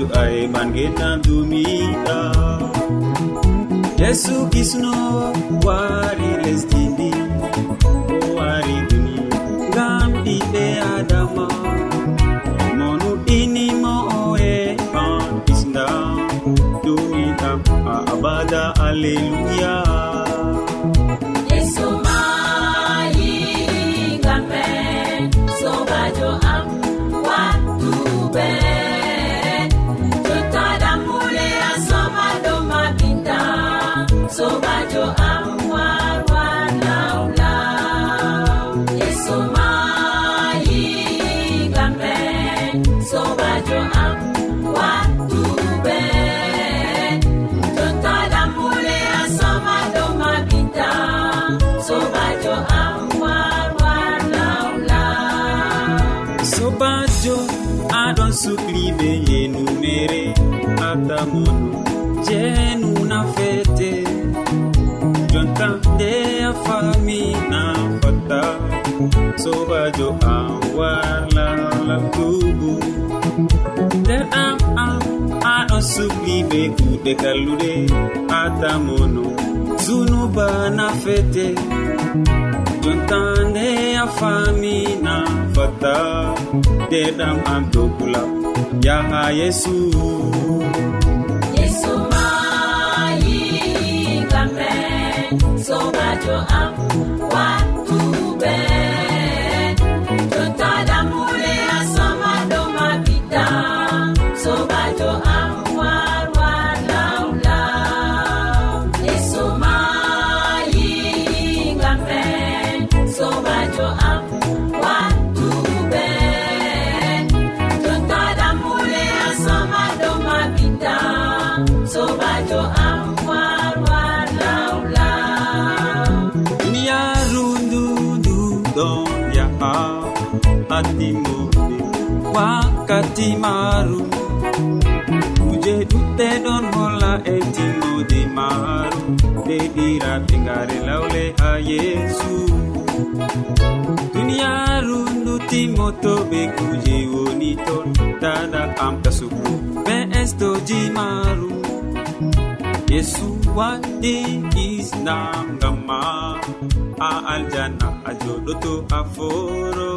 yeeso ayman gennan dumiɗa yesu kisno wari lesdi ndi o wari duni ngam ɓiɓɓe adama. Monuɗinimo oe an kisda dumiɗam a abada alleluya. sobajo a radio an warlalal nder am am aɗon subli be kuuɗe kalluɗe atamono zunuba na fete jontande a famina fatta nderɗam am dokula yaha yesu. Yesumayi kamɓe sobajo am wa ɗon holla e tingude maaru nde ɗiraɓe ngare lawle ha yeesu. Duniyaru ndu timmotoɓe kuje woni ton dada am tasugu be estoji maaru. Yesu waɗi islam ngam ma a aljanna a joɗoto a foro.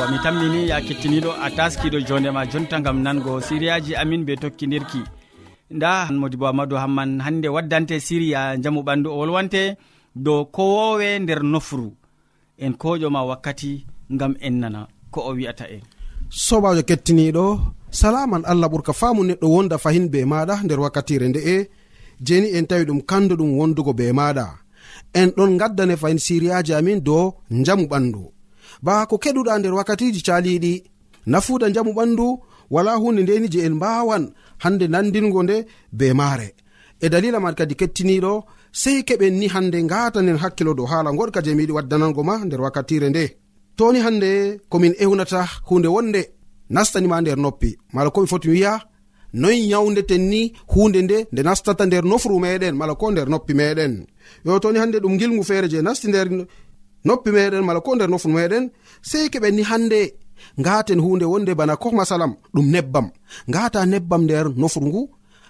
yettotowa mi tammini ya kettiniɗo a taskiɗo jondema jonta gam nango siriyaji amin be tokkidirki nda modibo amadou hamman hande waddante siriya jamu ɓandu o wolwante dow kowowe nder nofru en koƴoma wakkati gam en nana ko o wi'ata en. Sobajo kettiniɗo salaman allah ɓurka faamu neɗɗo wonda fahin be maɗa nder wakkatire nde'e jeni en tawi ɗum kanduɗum wondugo be maɗa. En ɗon gaddane fahin siriyaji amin dow jamu ɓandu. ba ko keɗuɗa nder wakkatiji caliɗi. Nafuda jamu ɓandu wala hunde ndeni je en mbawan hande nandingo nde be maare. E dalila man kadi kettiniɗo sei keɓen ni hande ngatanen hakkilo dow haala goɗka je miyiɗi waddanango ma nder wakkatire nde. Toni hande komin ewnata hunde wonde nastanima nder noppi. Mala komi foti wiya noyi yawdeten ni hunde nde nde nastata nder nofru meɗen mala ko nder noppi meɗen yo toni hande ɗum gilgu feere je nasti nder noppi meɗen mala ko nder nofru meɗen sei keɓen ni hande ngaten hunde wonde bana ko masalam ɗum nebbam. Ngata nebbam nder nofru ngu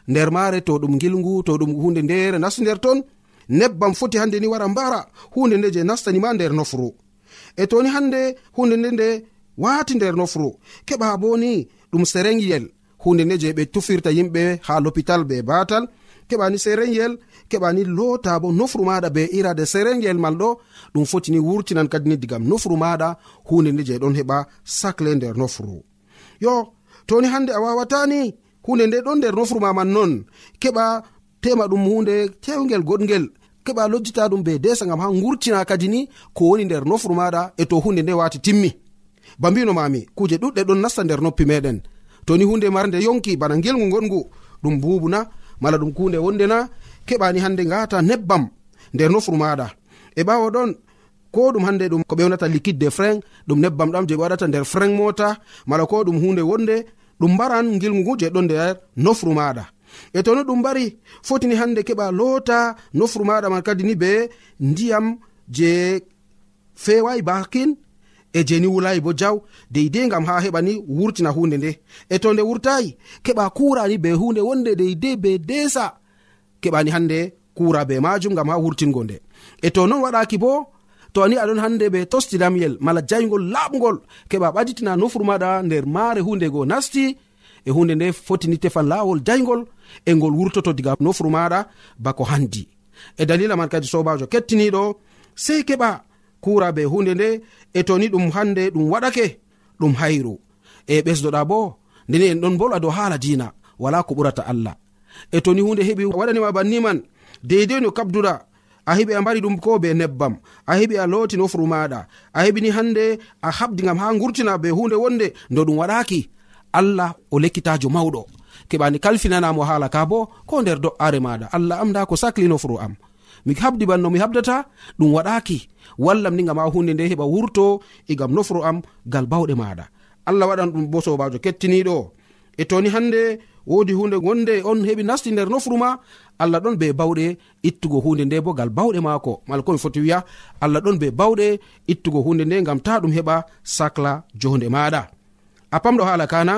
nder mare to ɗum gilngu to ɗum hunde ndere nasti nder ton nebbam foti hande ni wara mbara hunde nde je nastanima nder nofru e toni hande hunde nde nde wati nder nofru keɓa bo ni ɗum serenyel hunde nde je ɓe tufirta yimɓe ha lopital be batal keɓani serenyel keɓani lota bo nofru maɗa be irade serenyel mal ɗo ɗum fotini wurtinan kadi ni digam nofru maɗa hunde nde je ɗon heɓa sacle nder nofru yo toni hande a wawatani hunde nde ɗon nder nofru ma man non keɓa tema ɗum hunde tewgel goɗgel keɓa lojjita ɗum be desa gam ha gurtina kadi ni ko woni nder nofru maɗa e to hunde nde wati timmi. Ba mbino mami kuje ɗuɗɗe ɗon nasta nder noppi meɗen. Toni hunde marde yonki bana gelgu goɗgu ɗum bubuna mala ɗum kunde wondena keɓani hande ngata nebbam nder nofru maɗa. e ɓawo ɗon ko ɗum hande ɗum ko ɓewnata liquide de frein ɗum nebbam ɗam je ɓe waɗata nder frein mota mala ko ɗum hunde wonde ɗum mbaran gilgu ngu je ɗon nder nofru maɗa e to no ɗum mbari fotini hande keɓa loota nofru maɗa man kadi ni be ndiyam je fewayi bakin e jeni wulayi bo jaw deydei gam ha heɓa ni wurtina hunde nde. E to nde wurtayi keɓa kurani be hunde wonde deydei be desa keɓani hande kura be majum gam ha wurtingo nde. E to non waɗaki bo to ani aɗon hande ɓe tostidamyel mala jayngol laɓgol keɓa ɓaditina nofru maɗa nder maare hundego nasti e hunde nde fotini tefan lawol jaygol e ngol wurtoto diga nofru maɗa bako handi. E dalila man kadi sobajo kettiniɗo sei keɓa kura be hunde nde e toni ɗum hande ɗum waɗake ɗum hayru. E ɓesdoɗa bo ndeni en ɗon bolwa dow haala dina wala ko ɓurata allah. E toni hunde heɓi waɗanima banni man deidei no kabdura. A heɓi a mbari ɗum ko be nebbam. A heɓi a looti nofuru maɗa a heɓini hande a habdi gam ha gurtina be hunde wonde do ɗum waɗaki allah o lekkitajo mawɗo. Keɓani kalfinanamo haala ka bo ko nder do'are maɗa allah am da ko sakli nofuru am. Mi habdi banno mi habdata ɗum waɗaki wallam ni gam ha hunde nde heɓa wurto egam gam nofuru am gal bawɗe maɗa allah waɗan ɗum bo sobajo kettiniɗo e toni hande wodi hunde gonde on heɓi nasti nder nofuru ma allah ɗon be bawɗe ittugo hunde nde bo gal bawɗe maako. Mala komi foti wiya allah ɗon be bawɗe ittugo hunde nde gam ta ɗum heɓa sacla jonde maɗa a pamɗo haala kana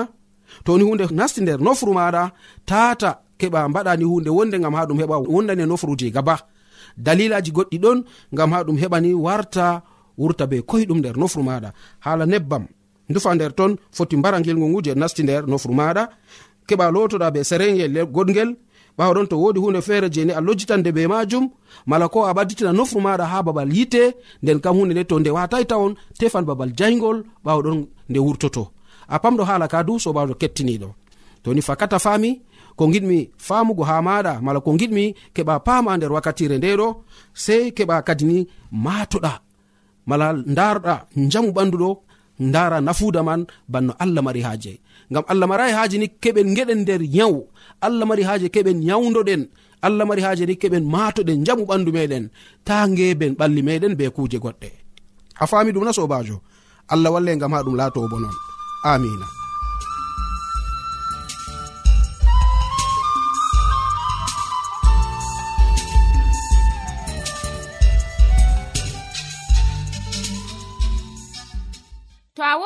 toni hunde nasti nder nofuru maɗa tata keɓa mbaɗani hunde wonde gam ha ɗum heɓa wondani nofuru gaba. Dalilaji goɗɗi ɗon gam ha ɗum heɓani warta wurta be koyɗum nder nofuru maɗa hala nebbam. dufa nder ton foti mbara ngilngu ngu je nasti nder nofru maɗa. Keɓa lotoɗa be serengel goɗgel. Ɓawaɗon to wodi hunde feere je ni a lojjitande be majum. Mala ko a ɓadditina nofru maɗa ha babal yite nden kam hunde nde to nde watai tawon tefan babal jaygol ɓawaɗon nde wurtoto. A pamɗo hala ka du sobajo kettiniɗo. Toni fakata fami ko giɗmi famugo ha maɗa mala ko giɗmi keɓa pama nder wakkatire ndeɗo sei keɓa kadini matoɗa mala darɗa jamu ɓanduɗo ndara nafuda man banno allah mari haaje. Ngam allah marayi haaje ni keɓen geɗen nder yawu allah mari haaje keɓen yawdoɗen allah mari haaje ni keɓen matoɗen jamu ɓandu meɗen ta ngeben ɓalli meɗen be kuje goɗɗe. A fami ɗum na sobajo allah walle ngam ha ɗum laato bo non amina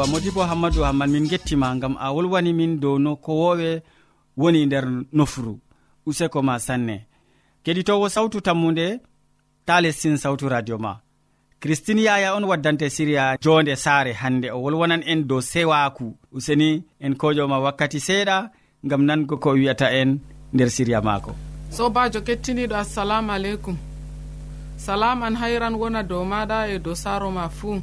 yewwa modibo hammadou hamman min gettima gam a wolwani min dow no kowowe woni nder nofru useko ma sanne. Keɗitowo sawtu tammude ta lestin sawtu radio ma. Christine yaya on waddante siriya jonde saare hande o wolwonan en dow sewaku useni en kojoma wakkati seeɗa gam nango ko wiyata en nder siriya maako. Sobajo kettiniɗo assalamu aleykum. Salam an hayran wona dow maɗa e dow saaro ma fuu.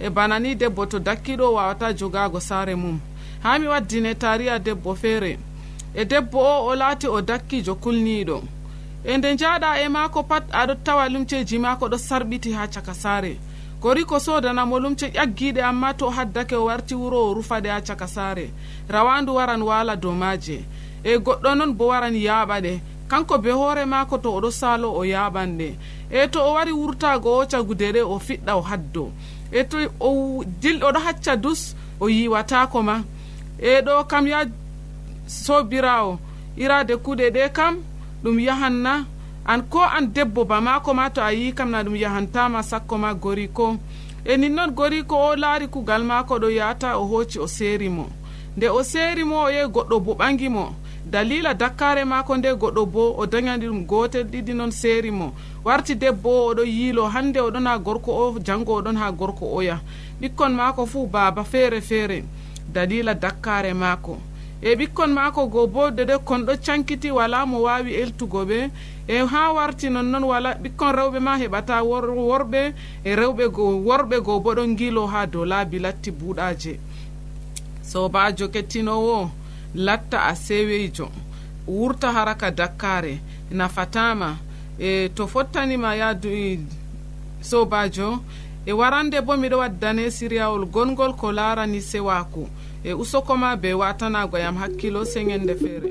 e bana ni debbo to dakkiɗo wawata jogago saare mum. Ha mi waddine tariya debbo feere e debbo o o laati o dakkijo kulniɗo e nde jaɗa e maako pat aɗo tawa lumceji maako ɗo sarɓiti ha caka saare. Kori ko sodanamo lumce ƴaggiɗe amma to haddake o warti wuro o rufaɗe ha caka saare. Rawandu waran wala dow maaje. E goɗɗo noon bo waran yaaɓa ɗe kanko be hoore maako to oɗo saalo o yaaɓan ɗe. E to o wari wurtago o cagude ɗe o fiɗɗa o haddo. e to o dilɗo ɗo hacca dus o yiwatako ma. E ɗo kam ya sobirawo irade kuɗe ɗe kam ɗum yahanna. An ko an debbo bamako ma to a yi kam na ɗum yahantama sakko ma gori ko. E nin noon gori ko o laari kugal mako ɗo yata o hooci o seeri mo. Nde o seeri mo o yehi goɗɗo bo ɓangi mo. dalila dakkare mako nde goɗɗo bo o dañani ɗum gotel ɗiɗi noon seeri mo. Warti debbo o oɗo yiilo hande oɗon ha gorko o janngo oɗon ha gorko oya ɓikkon mako fuu baaba feere feere. Dalila dakkare mako e ɓikkon mako go bo dede kon ɗo cankiti wala mo wawi eltugo ɓe. E ha warti nonnoon wala ɓikkon rewɓe ma heɓata worɓe. E rewɓe go worɓe go bo ɗon gilo ha dow laabi latti buuɗaje sobajo kettinowo latta a seweyjo wurta haraka dakkare nafatama. E to fottanima yaadu e, sobajo e warande bo miɗo waddane siriyawol gongol ko larani sewaku e usokoma be watanago yam hakkilo seŋende feere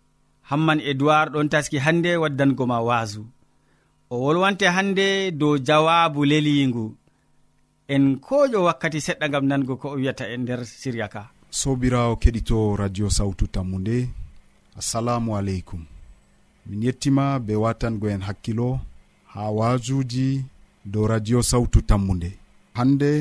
hamman edoird ɗon taski hannde waddango ma waasu. O wolwante hannde dow jawabu leliingu. En koƴo wakkati seɗɗa gam nango ko o wiyata e nder siriya ka. Sobirawo keɗito radio sawtu tammu nde assalamu aleykum. Min yettima be watangoen hakkilo ha waajuji dow radio sawtu tammu nde hande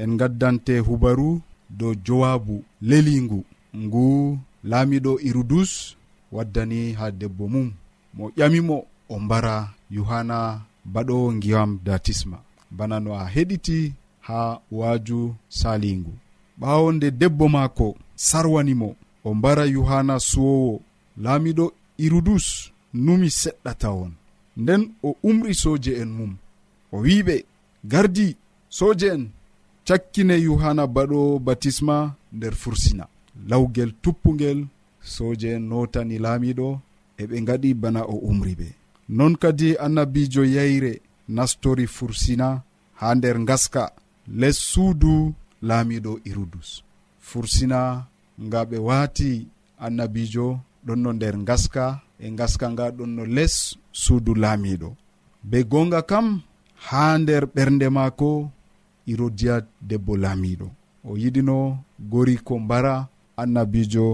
en gaddante hubaru dow jowabu leliingu. Ngu laamiɗo irudus waddani ha debbo mum. Mo ƴamimo o mbara yohanna baɗo ngiyam datisma bana no a heɗiti ha waaju salingu. Ɓawo nde debbo maako sarwanimo o mbara yohanna suwowo. Laamiɗo irudus numi seɗɗata on. Nden o umri soje en mum. O wiɓe gardi soje en. Cakkine yohanna baɗo batisma nder fursina. Lawgel tuppugel soje en notani laamiɗo eɓe gaɗi bana o umri ɓe. Non kadi annabijo yeyre nastori fursina ha nder gaska les suudu laamiɗo irudus. Fursina nga ɓe waati annabijo ɗon no nder gaska e gaska nga ɗon no les suudu laamiɗo be gonga kam ha nder ɓernde maako irodiya debbo laamiɗo o yiɗino gori ko mbara annabijo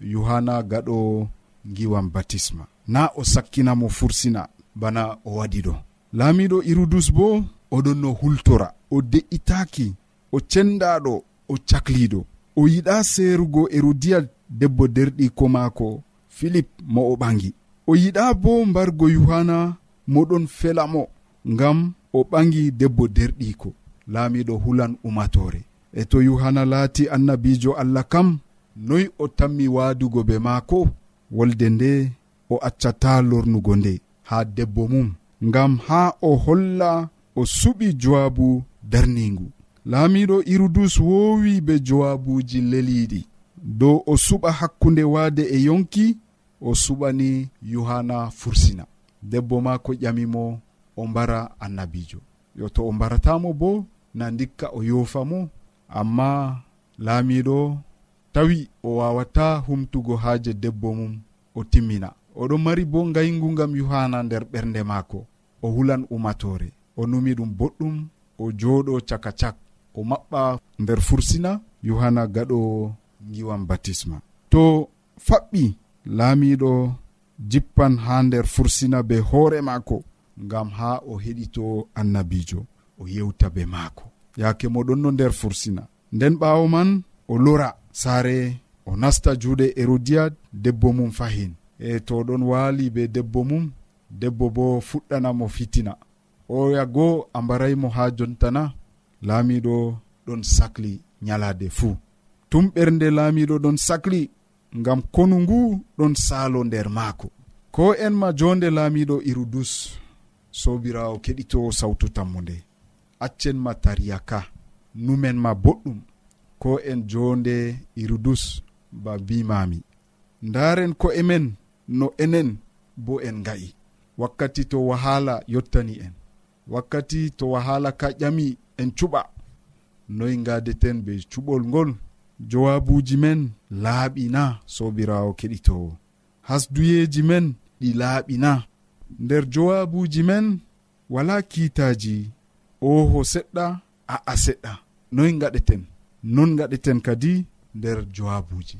yohanna gaɗo giwan batisma. Na o sakkinamo fursina bana o waɗi ɗo laamiɗo irudus bo oɗon no hultora. O de'itaki o cendaɗo o cakliɗo. O yiɗa seerugo erodiya debbo derɗiko maako filip mo o ɓangi. O yiɗa bo mbargo yohanna moɗon felamo ngam o ɓangi debbo derɗiko laamiɗo hulan umatore. E to yohanna laati annabijo allah kam noy o tammi waadugo be maako wolde nde o accata lornugo nde haa debbo mum. Ngam haa o holla o suɓi jowaabu darningu laamiɗo irudus woowi be jowaabuuji leliiɗi. Dow o suɓa hakkunde waade e yonki o suɓani yohanna fursina. Debbo maako ƴamimo o mbara annabijo yo to o mbaratamo bo na ndikka o yoofa mo amma laamiɗo tawi o wawata humtugo haaje debbo mum o timmina. Oɗon mari bo ngayngu ngam yohana nder ɓernde maako. O hulan umatore o numi ɗum boɗɗum o jooɗo caka cak o maɓɓa nder fursina yohana gaɗo giwan batisma. To faɓɓi laamiɗo jippan ha nder fursina be hoore maako ngam ha o heɗito annabijo o yewta be maako. Yaake moɗon no nder fursina. Nden ɓaawo man o lora. saare o nasta juuɗe e hérodiad debbo mum fahin. E to ɗon waali be debbo mum debbo bo fuɗɗanamo fitina. O ya goo a mbaraymo ha jontana laamiɗo ɗon sahli nyalaade fuu. Tum ɓernde laamiɗo ɗon sahli ngam konu ngu ɗon saalo nder maako. Ko en ma jonde laamiɗo irudus sobirawo keɗito sawtu tammu nde accen ma tariya ka numen ma boɗɗum. ko en jonde irudus ba bimami ndaren ko emen no enen bo en ga'i wakkati to wahala yottani en. Wakkati to wahala ka ƴami en cuɓa. Noyi gadeten be cuɓol ngol jowabuji men laaɓina sobirawo keɗitowo hasduyeji men ɗi laaɓina. Nder jowabuji men wala kiitaji oho seɗɗa a'a seɗɗa noyi gaɗeten non gaɗeten kadi nder jowabuji.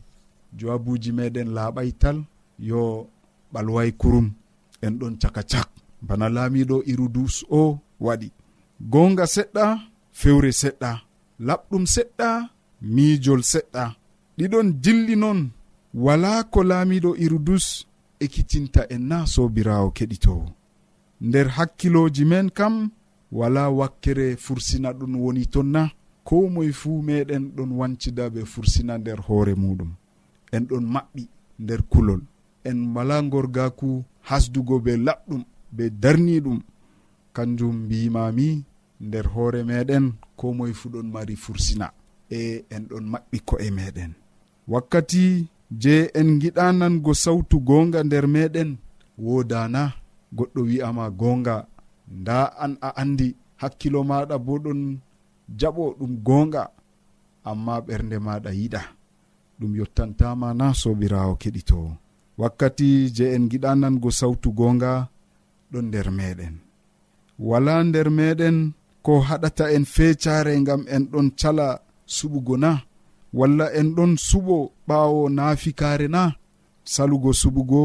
Jowabuji meɗen laaɓay tal yo ɓalway kurum en ɗon caka cak bana laamiɗo irudus o waɗi. Gonga seɗɗa fewre seɗɗa. Laɓɗum seɗɗa miijol seɗɗa. Ɗiɗon dilli noon wala ko laamiɗo irudus ekkitinta en na sobirawo keɗitowo nder hakkiloji men kam wala wakkere fursina ɗum woni ton na ko moye fuu meɗen ɗon wancida ɓe fursina nder hoore muɗum. En ɗon maɓɓi nder kulol. En mala gorgaku hasdugo be laɓɗum be darni ɗum kanjum mbimami nder hoore meɗen ko moye fuu ɗon mari fursina. E en ɗon maɓɓi ko'e meɗen. Wakkati je en giɗa nango sawtu gonga nder meɗen wodana goɗɗo wi'ama gonga. Nda an a andi hakkilo maɗa bo ɗon jaɓo ɗum gonga amma ɓernde maɗa yiɗa. Ɗum yottantama na sobirawo keɗitowo wakkati je en giɗa nango sawtu gonga ɗon nder meɗen wala nder meɗen ko haɗata en fecare gam en ɗon cala suɓugo na walla en ɗon suɓo ɓawo naafikare na salugo suɓugo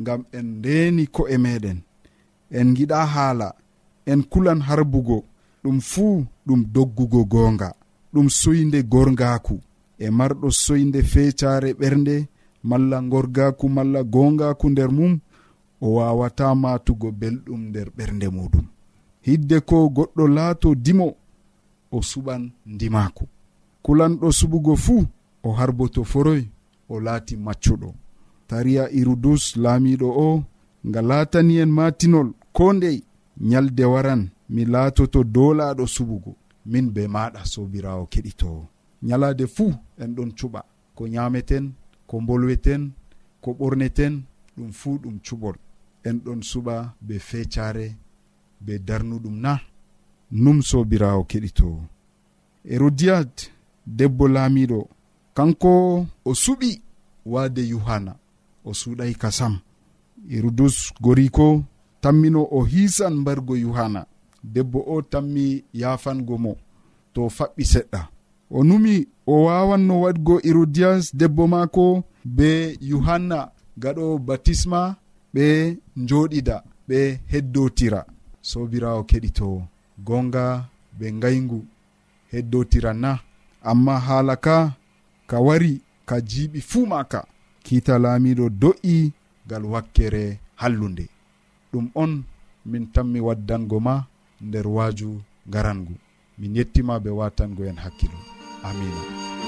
ngam en ndeni ko'e meɗen en giɗa haala en kulan harbugo. ɗum fuu ɗum doggugo goonga. Ɗum soyde gorgaku e marɗo soyde fecare ɓernde malla gorgaku malla gongaku nder mum o wawata matugo belɗum nder ɓernde muɗum. Hidde ko goɗɗo laato dimo o suɓan ndimaku kulanɗo suɓugo fuu o harboto foroy o laati maccuɗo. Tariya irudus laamiɗo o nga laatani en matinol ko ndey nyalde waran mi laatoto dolaɗo suɓugo min be maɗa sobirawo keɗitowo nyalade fuu en ɗon cuɓa ko nyameten ko bolweten ko ɓorneten ɗum fuu ɗum cuɓol. En ɗon suɓa be fecare be darnuɗum na num sobirawo keɗitowo herodiyad debbo laamiɗo kanko o suɓi waade yuhanna o suuɗay kasam herodus goriko tammino o hiisan mbargo yohanna debbo o tammi yafango mo to faɓɓi seɗɗa. O numi o wawanno waɗgo hérodias debbo maako be yuhanna gaɗo batisma ɓe njoɗida ɓe heddotira sobirawo keɗito gonga ɓe ngayngu heddotira na. Amma haala ka ka wari ka jiiɓi fuu maka kiita laamiɗo do'i gal wakkere hallunde. ɗum on min tanmi waddango ma nder waaju garangu. Min yettima ɓe watango en hakkilo. Amina.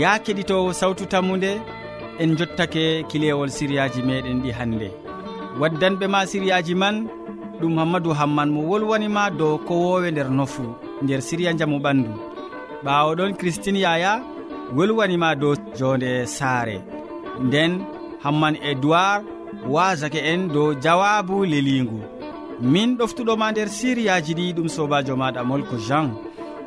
ya keɗitowo sawtu tammude en jottake kilewol siriyaji meɗen ɗi hannde waddanɓe ma siriyaji man ɗum hammadou hamman mo wolwanima dow kowowe nder nofuru nder siriya jaamu ɓandu. Ɓawo ɗon christine yaya wolwanima dow jonde saare. Nden hamman edoird wasake en dow jawabu leligu. Min ɗoftuɗoma nder siriyaji ɗi ɗum sobajo maɗa molko jean.